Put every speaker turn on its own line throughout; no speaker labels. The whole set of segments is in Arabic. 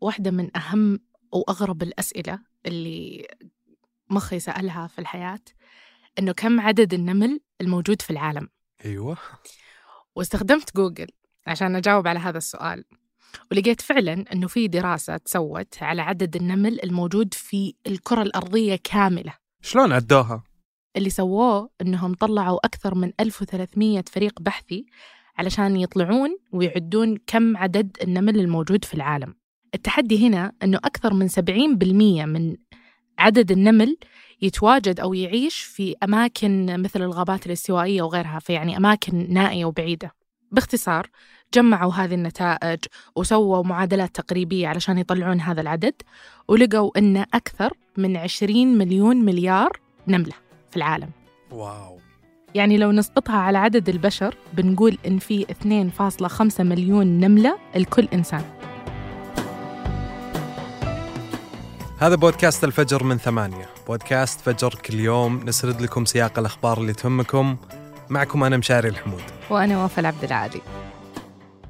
واحدة من أهم وأغرب الأسئلة اللي مخي سألها في الحياة إنه كم عدد النمل الموجود في العالم؟
أيوه.
واستخدمت جوجل عشان أجاوب على هذا السؤال ولقيت فعلا أنه في دراسة تسوت على عدد النمل الموجود في الكرة الأرضية كاملة.
شلون عدوها؟
اللي سووه أنهم طلعوا أكثر من 1300 فريق بحثي علشان يطلعون ويعدون كم عدد النمل الموجود في العالم. التحدي هنا أنه أكثر من 70% من عدد النمل يتواجد أو يعيش في أماكن مثل الغابات الاستوائية وغيرها فيعني أماكن نائية وبعيدة. باختصار جمعوا هذه النتائج وسووا معادلات تقريبية علشان يطلعون هذا العدد ولقوا أن أكثر من 20 مليون مليار نملة في العالم.
واو.
يعني لو نسقطها على عدد البشر بنقول إن في 2.5 مليون نملة لكل إنسان.
هذا بودكاست الفجر من ثمانية. بودكاست فجر كل يوم نسرد لكم سياق الأخبار اللي تهمكم. معكم أنا مشاري الحمود.
وأنا وفاء عبد العالي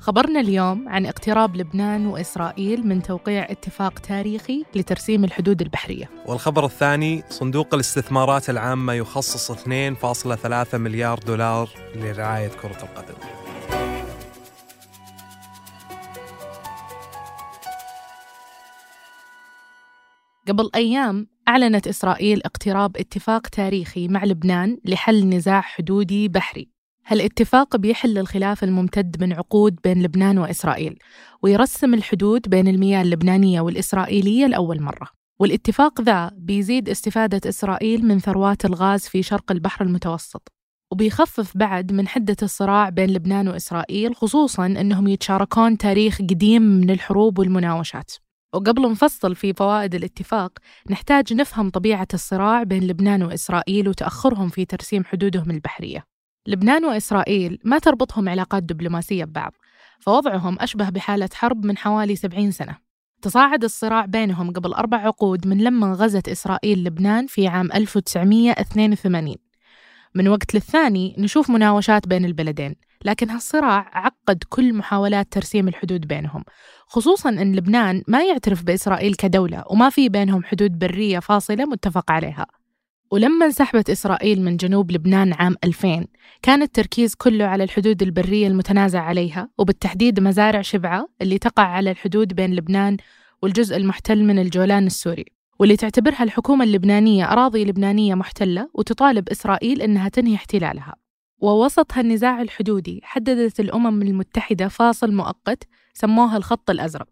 خبرنا اليوم عن اقتراب لبنان وإسرائيل من توقيع اتفاق تاريخي لترسيم الحدود البحرية.
والخبر الثاني صندوق الاستثمارات العامة يخصص 2.3 مليار دولار لرعاية كرة القدم.
قبل أيام أعلنت إسرائيل اقتراب اتفاق تاريخي مع لبنان لحل نزاع حدودي بحري. هالاتفاق بيحل الخلاف الممتد من عقود بين لبنان وإسرائيل ويرسم الحدود بين المياه اللبنانية والإسرائيلية لأول مرة. والاتفاق ذا بيزيد استفادة إسرائيل من ثروات الغاز في شرق البحر المتوسط وبيخفف بعد من حدة الصراع بين لبنان وإسرائيل خصوصاً أنهم يتشاركون تاريخ قديم من الحروب والمناوشات. وقبل نفصل في فوائد الاتفاق نحتاج نفهم طبيعة الصراع بين لبنان وإسرائيل وتأخرهم في ترسيم حدودهم البحرية. لبنان وإسرائيل ما تربطهم علاقات دبلوماسية ببعض فوضعهم أشبه بحالة حرب من حوالي 70 سنة. تصاعد الصراع بينهم قبل أربع عقود من لما غزت إسرائيل لبنان في عام 1982 من وقت للثاني نشوف مناوشات بين البلدين لكن هالصراع عقد كل محاولات ترسيم الحدود بينهم. خصوصا أن لبنان ما يعترف بإسرائيل كدولة وما في بينهم حدود برية فاصلة متفق عليها. ولما انسحبت إسرائيل من جنوب لبنان عام 2000 كان التركيز كله على الحدود البرية المتنازع عليها وبالتحديد مزارع شبعة اللي تقع على الحدود بين لبنان والجزء المحتل من الجولان السوري. واللي تعتبرها الحكومة اللبنانية أراضي لبنانية محتلة وتطالب إسرائيل أنها تنهي احتلالها. ووسط هالنزاع الحدودي حددت الأمم المتحدة فاصل مؤقت سموه الخط الأزرق.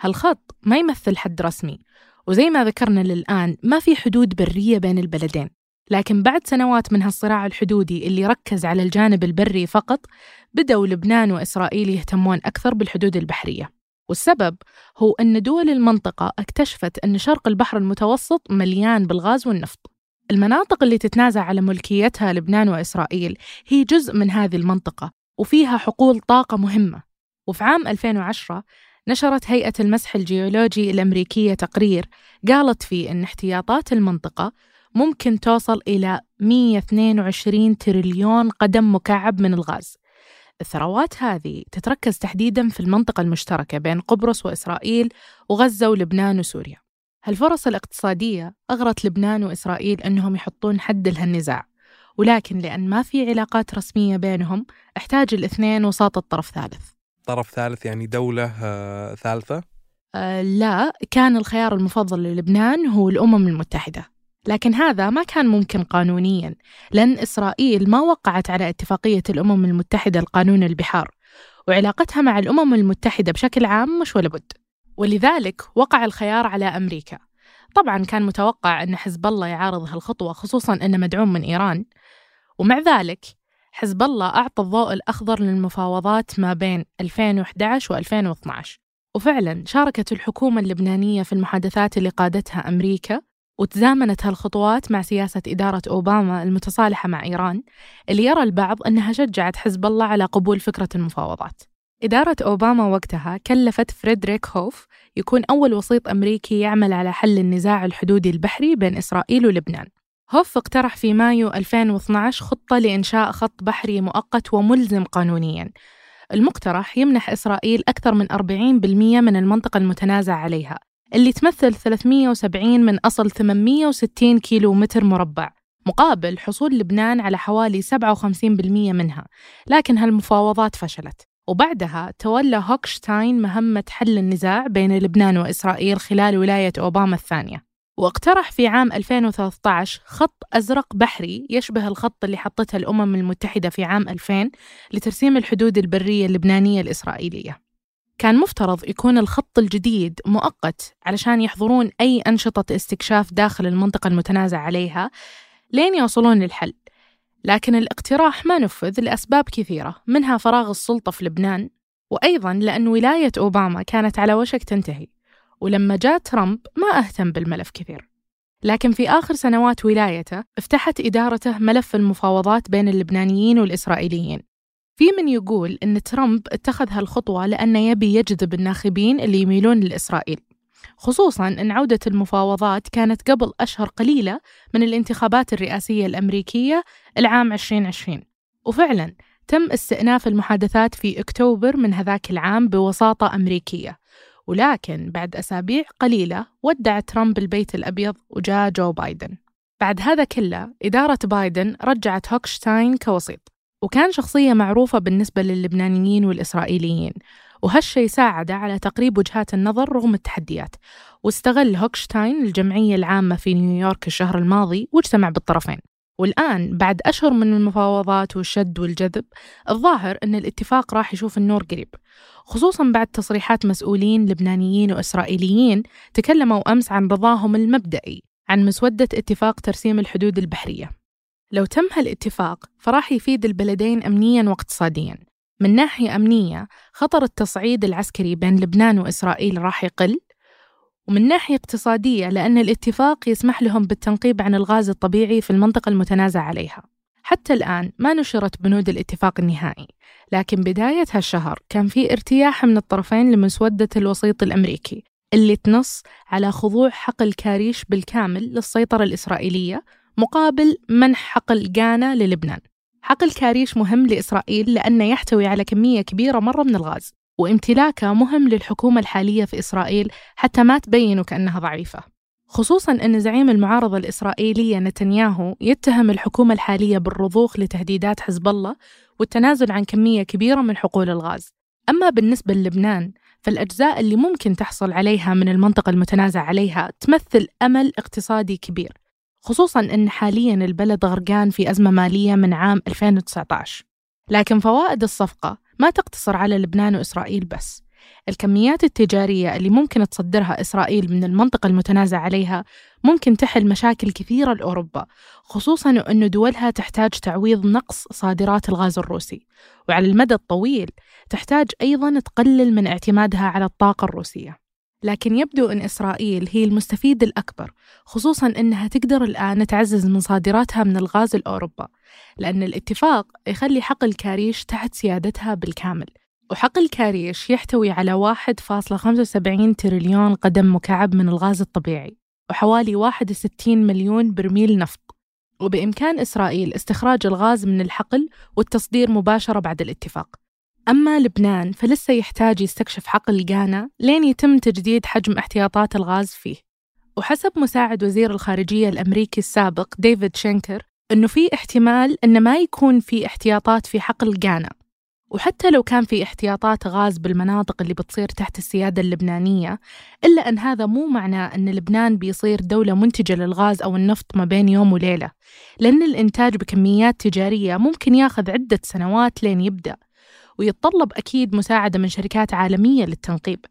هالخط ما يمثل حد رسمي وزي ما ذكرنا للآن ما في حدود برية بين البلدين. لكن بعد سنوات من هالصراع الحدودي اللي ركز على الجانب البري فقط بدأوا لبنان وإسرائيل يهتمون أكثر بالحدود البحرية. والسبب هو أن دول المنطقة اكتشفت أن شرق البحر المتوسط مليان بالغاز والنفط. المناطق اللي تتنازع على ملكيتها لبنان وإسرائيل هي جزء من هذه المنطقة وفيها حقول طاقة مهمة. وفي عام 2010 نشرت هيئة المسح الجيولوجي الأمريكية تقرير قالت فيه أن احتياطات المنطقة ممكن توصل إلى 122 تريليون قدم مكعب من الغاز. الثروات هذه تتركز تحديدا في المنطقة المشتركة بين قبرص وإسرائيل وغزة ولبنان وسوريا. هالفرص الاقتصادية أغرت لبنان وإسرائيل أنهم يحطون حد لهالنزاع ولكن لأن ما في علاقات رسمية بينهم احتاج الاثنين وساطة طرف ثالث.
طرف ثالث يعني دولة آه، ثالثة؟
آه لا كان الخيار المفضل للبنان هو الأمم المتحدة لكن هذا ما كان ممكن قانونيا لأن إسرائيل ما وقعت على اتفاقية الأمم المتحدة لقانون البحار وعلاقتها مع الأمم المتحدة بشكل عام مش ولا بد. ولذلك وقع الخيار على أمريكا. طبعا كان متوقع أن حزب الله يعارض هالخطوة خصوصا أنه مدعوم من إيران. ومع ذلك حزب الله أعطى الضوء الأخضر للمفاوضات ما بين 2011 و2012 وفعلا شاركت الحكومة اللبنانية في المحادثات اللي قادتها أمريكا وتزامنت هالخطوات مع سياسة إدارة أوباما المتصالحة مع إيران اللي يرى البعض أنها شجعت حزب الله على قبول فكرة المفاوضات. إدارة أوباما وقتها كلفت فريدريك هوف يكون أول وسيط أمريكي يعمل على حل النزاع الحدودي البحري بين إسرائيل ولبنان. هوف اقترح في مايو 2012 خطة لإنشاء خط بحري مؤقت وملزم قانونياً. المقترح يمنح إسرائيل أكثر من 40% من المنطقة المتنازع عليها اللي تمثل 370 من أصل 860 كيلو متر مربع مقابل حصول لبنان على حوالي 57% منها. لكن هالمفاوضات فشلت. وبعدها تولى هوكشتاين مهمة حل النزاع بين لبنان وإسرائيل خلال ولاية أوباما الثانية. واقترح في عام 2013 خط أزرق بحري يشبه الخط اللي حطتها الأمم المتحدة في عام 2000 لترسيم الحدود البرية اللبنانية الإسرائيلية. كان مفترض يكون الخط الجديد مؤقت علشان يحضرون أي أنشطة استكشاف داخل المنطقة المتنازع عليها لين يوصلون للحل. لكن الاقتراح ما نفذ لأسباب كثيرة منها فراغ السلطة في لبنان وأيضا لأن ولاية أوباما كانت على وشك تنتهي ولما جاء ترامب ما أهتم بالملف كثير. لكن في آخر سنوات ولايته افتحت إدارته ملف المفاوضات بين اللبنانيين والإسرائيليين. في من يقول أن ترامب اتخذ هالخطوة لأنه يبي يجذب الناخبين اللي يميلون لإسرائيل خصوصا أن عودة المفاوضات كانت قبل أشهر قليلة من الانتخابات الرئاسية الأمريكية العام 2020 وفعلا تم استئناف المحادثات في أكتوبر من هذاك العام بوساطة أمريكية. ولكن بعد أسابيع قليلة ودع ترامب البيت الأبيض وجاء جو بايدن. بعد هذا كله إدارة بايدن رجعت هوكشتاين كوسيط وكان شخصية معروفة بالنسبة للبنانيين والإسرائيليين. وهالشي ساعده على تقريب وجهات النظر رغم التحديات. واستغل هوكشتاين الجمعية العامة في نيويورك الشهر الماضي واجتمع بالطرفين. والآن بعد أشهر من المفاوضات والشد والجذب الظاهر أن الاتفاق راح يشوف النور قريب. خصوصا بعد تصريحات مسؤولين لبنانيين وإسرائيليين تكلموا أمس عن رضاهم المبدئي عن مسودة اتفاق ترسيم الحدود البحرية. لو تم هالاتفاق فراح يفيد البلدين أمنيا واقتصاديا. من ناحية أمنية خطر التصعيد العسكري بين لبنان وإسرائيل راح يقل ومن ناحية اقتصادية لأن الاتفاق يسمح لهم بالتنقيب عن الغاز الطبيعي في المنطقة المتنازع عليها. حتى الآن ما نشرت بنود الاتفاق النهائي لكن بداية هالشهر كان في ارتياح من الطرفين لمسودة الوسيط الأمريكي اللي تنص على خضوع حقل كاريش بالكامل للسيطرة الإسرائيلية مقابل منح حقل غانا للبنان. حقل كاريش مهم لإسرائيل لأنه يحتوي على كمية كبيرة مرة من الغاز وامتلاكه مهم للحكومة الحالية في إسرائيل حتى ما تبين كأنها ضعيفة. خصوصا أن زعيم المعارضة الإسرائيلية نتنياهو يتهم الحكومة الحالية بالرضوخ لتهديدات حزب الله والتنازل عن كمية كبيرة من حقول الغاز. أما بالنسبة للبنان فالأجزاء اللي ممكن تحصل عليها من المنطقة المتنازع عليها تمثل أمل اقتصادي كبير. خصوصا أن حاليا البلد غرقان في أزمة مالية من عام 2019 لكن فوائد الصفقة ما تقتصر على لبنان وإسرائيل بس. الكميات التجارية اللي ممكن تصدرها إسرائيل من المنطقة المتنازع عليها ممكن تحل مشاكل كثيرة لأوروبا خصوصا أن دولها تحتاج تعويض نقص صادرات الغاز الروسي. وعلى المدى الطويل تحتاج أيضا تقلل من اعتمادها على الطاقة الروسية. لكن يبدو أن إسرائيل هي المستفيد الأكبر خصوصا أنها تقدر الآن تعزز من صادراتها من الغاز لأوروبا لأن الاتفاق يخلي حقل كاريش تحت سيادتها بالكامل وحقل كاريش يحتوي على 1.75 تريليون قدم مكعب من الغاز الطبيعي وحوالي 61 مليون برميل نفط وبإمكان إسرائيل استخراج الغاز من الحقل والتصدير مباشرة بعد الاتفاق. أما لبنان فلسه يحتاج يستكشف حقل غانا لين يتم تجديد حجم احتياطات الغاز فيه. وحسب مساعد وزير الخارجية الأمريكي السابق ديفيد شينكر أنه في احتمال أنه ما يكون في احتياطات في حقل غانا وحتى لو كان في احتياطات غاز بالمناطق اللي بتصير تحت السيادة اللبنانية إلا أن هذا مو معناه أن لبنان بيصير دولة منتجة للغاز أو النفط ما بين يوم وليلة. لأن الإنتاج بكميات تجارية ممكن ياخذ عدة سنوات لين يبدأ. ويتطلب أكيد مساعدة من شركات عالمية للتنقيب.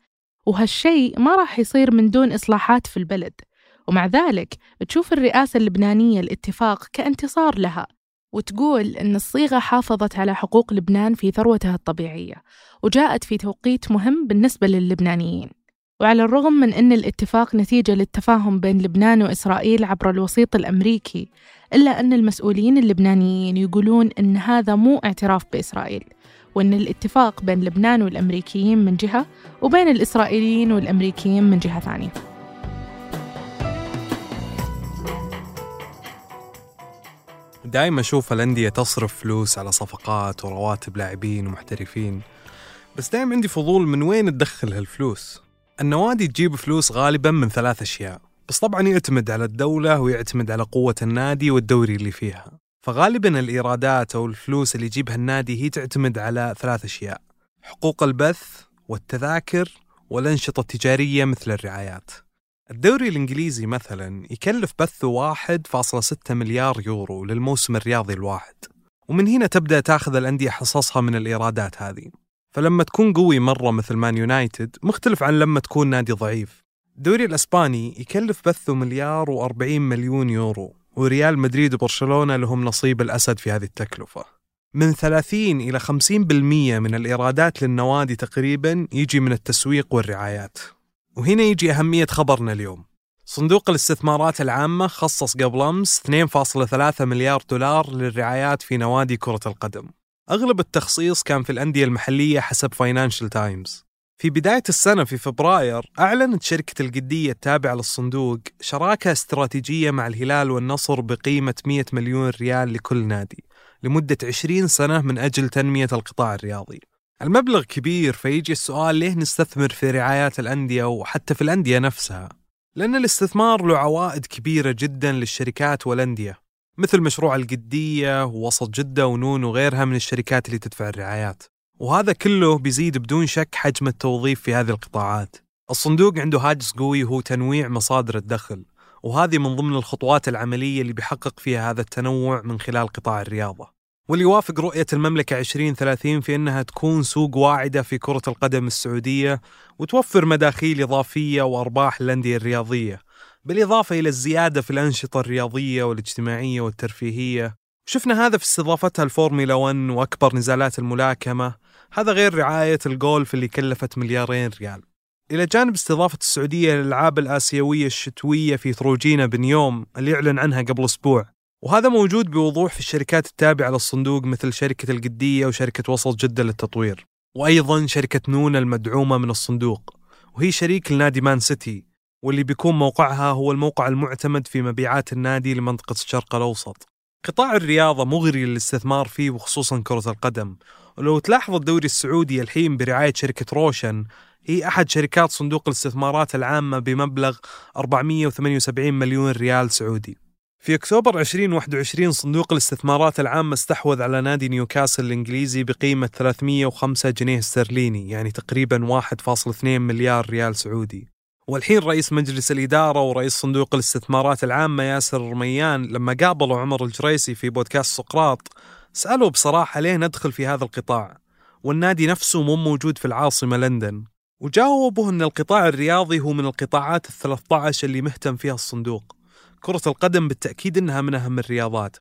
وهالشيء ما راح يصير من دون إصلاحات في البلد. ومع ذلك تشوف الرئاسة اللبنانية الاتفاق كانتصار لها وتقول أن الصيغة حافظت على حقوق لبنان في ثروتها الطبيعية وجاءت في توقيت مهم بالنسبة للبنانيين. وعلى الرغم من أن الاتفاق نتيجة للتفاهم بين لبنان وإسرائيل عبر الوسيط الأمريكي إلا أن المسؤولين اللبنانيين يقولون أن هذا مو اعتراف بإسرائيل. وأن الاتفاق بين لبنان والأمريكيين من جهة وبين الإسرائيليين والأمريكيين من جهة ثانية.
دائما أشوف الأندية تصرف فلوس على صفقات ورواتب لاعبين ومحترفين بس دايم عندي فضول من وين تدخل هالفلوس؟ النوادي تجيب فلوس غالبا من ثلاث أشياء بس طبعا يعتمد على الدولة ويعتمد على قوة النادي والدوري اللي فيها. فغالبا الإيرادات أو الفلوس اللي يجيبها النادي هي تعتمد على ثلاث أشياء حقوق البث والتذاكر والأنشطة التجارية مثل الرعايات. الدوري الإنجليزي مثلا يكلف بثه 1.6 مليار يورو للموسم الرياضي الواحد ومن هنا تبدأ تأخذ الأندية حصصها من الإيرادات هذه. فلما تكون قوي مرة مثل مان يونايتد مختلف عن لما تكون نادي ضعيف. الدوري الأسباني يكلف بثه مليار و40 مليون يورو. وريال مدريد وبرشلونة لهم نصيب الأسد في هذه التكلفة. من 30 إلى 50% من الإيرادات للنوادي تقريبا يجي من التسويق والرعايات. وهنا يجي أهمية خبرنا اليوم. صندوق الاستثمارات العامة خصص قبل أمس 2.3 مليار دولار للرعايات في نوادي كرة القدم. أغلب التخصيص كان في الأندية المحلية حسب فاينانشال تايمز في بداية السنة في فبراير أعلنت شركة القدية التابعة للصندوق شراكة استراتيجية مع الهلال والنصر بقيمة 100 مليون ريال لكل نادي لمدة 20 سنة من أجل تنمية القطاع الرياضي. المبلغ كبير فيجي السؤال ليه نستثمر في رعايات الأندية وحتى في الأندية نفسها؟ لأن الاستثمار له عوائد كبيرة جدا للشركات والأندية مثل مشروع القدية ووسط جدة ونون وغيرها من الشركات اللي تدفع الرعايات. وهذا كله بيزيد بدون شك حجم التوظيف في هذه القطاعات. الصندوق عنده هاجس قوي هو تنويع مصادر الدخل وهذه من ضمن الخطوات العملية اللي بيحقق فيها هذا التنوع من خلال قطاع الرياضة. واللي يوافق رؤية المملكة 2030 في أنها تكون سوق واعدة في كرة القدم السعودية وتوفر مداخيل إضافية وأرباح للأندية الرياضية بالإضافة إلى الزيادة في الأنشطة الرياضية والاجتماعية والترفيهية. شفنا هذا في استضافتها الفورمولا 1 وأكبر نزالات الملاكمة. هذا غير رعاية الجولف اللي كلفت مليارين ريال. إلى جانب استضافة السعودية للألعاب الآسيوية الشتوية في ثروجينا بنيوم اللي أعلن عنها قبل أسبوع. وهذا موجود بوضوح في الشركات التابعة للصندوق مثل شركة القدية وشركة وسط جدة للتطوير. وأيضا شركة نون المدعومة من الصندوق. وهي شريك لنادي مان سيتي. واللي بيكون موقعها هو الموقع المعتمد في مبيعات النادي لمنطقة الشرق الأوسط. قطاع الرياضة مغري للاستثمار فيه وخصوصا كرة القدم. ولو تلاحظ الدوري السعودي الحين برعاية شركة روشن. هي أحد شركات صندوق الاستثمارات العامة بمبلغ 478 مليون ريال سعودي. في أكتوبر 2021 صندوق الاستثمارات العامة استحوذ على نادي نيوكاسل الإنجليزي بقيمة 305 جنيه استرليني يعني تقريبا 1.2 مليار ريال سعودي. والحين رئيس مجلس الإدارة ورئيس صندوق الاستثمارات العامة ياسر رميان لما قابلوا عمر الجريسي في بودكاست سقراط سألوا بصراحة ليه ندخل في هذا القطاع؟ والنادي نفسه مو موجود في العاصمة لندن. وجاوبوا أن القطاع الرياضي هو من القطاعات الثلاثة عشر اللي مهتم فيها الصندوق. كرة القدم بالتأكيد أنها من أهم الرياضات.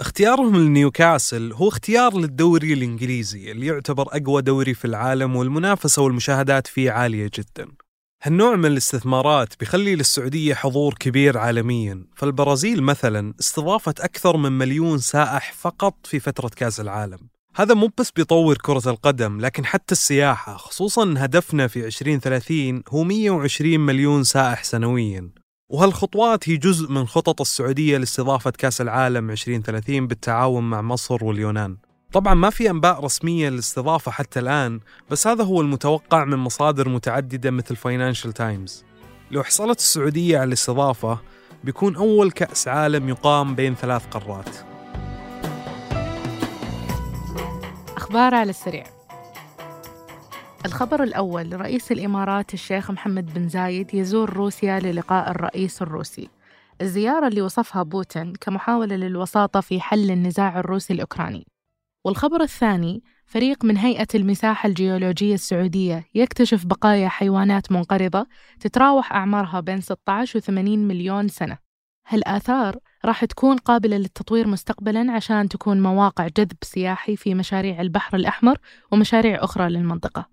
اختيارهم لنيوكاسل هو اختيار للدوري الإنجليزي اللي يعتبر أقوى دوري في العالم والمنافسة والمشاهدات فيه عالية جدا. هالنوع من الاستثمارات بيخلي للسعودية حضور كبير عالميا. فالبرازيل مثلا استضافت أكثر من مليون سائح فقط في فترة كأس العالم. هذا مو بس بيطور كرة القدم لكن حتى السياحة خصوصا هدفنا في 2030 هو 120 مليون سائح سنويا. وهالخطوات هي جزء من خطط السعودية لاستضافة كأس العالم 2030 بالتعاون مع مصر واليونان. طبعا ما في أنباء رسمية للاستضافة حتى الآن بس هذا هو المتوقع من مصادر متعددة مثل فاينانشال تايمز لو حصلت السعودية على الاستضافة بيكون أول كأس عالم يقام بين ثلاث قارات.
أخبار على السريع. الخبر الأول رئيس الإمارات الشيخ محمد بن زايد يزور روسيا للقاء الرئيس الروسي. الزيارة اللي وصفها بوتين كمحاولة للوساطة في حل النزاع الروسي الأوكراني. والخبر الثاني فريق من هيئة المساحة الجيولوجية السعودية يكتشف بقايا حيوانات منقرضة تتراوح أعمارها بين 16 و 80 مليون سنة. هالآثار راح تكون قابلة للتطوير مستقبلا عشان تكون مواقع جذب سياحي في مشاريع البحر الأحمر ومشاريع أخرى للمنطقة.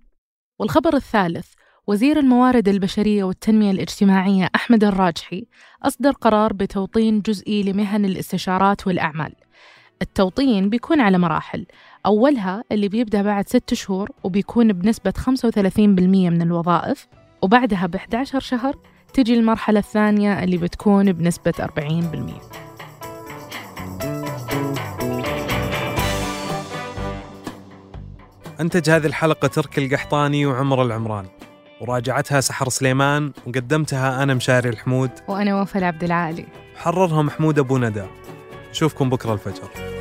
والخبر الثالث وزير الموارد البشرية والتنمية الاجتماعية أحمد الراجحي أصدر قرار بتوطين جزئي لمهن الاستشارات والأعمال. التوطين بيكون على مراحل. أولها اللي بيبدأ بعد ست شهور وبيكون بنسبة 35% من الوظائف وبعدها ب 11 شهر تجي المرحلة الثانية اللي بتكون بنسبة 40%
أنتج هذه الحلقة تركي القحطاني وعمر العمران وراجعتها سحر سليمان وقدمتها أنا مشاري الحمود.
وأنا وفاء عبد العالي.
حررها محمود أبو ندى. نشوفكم بكرة الفجر.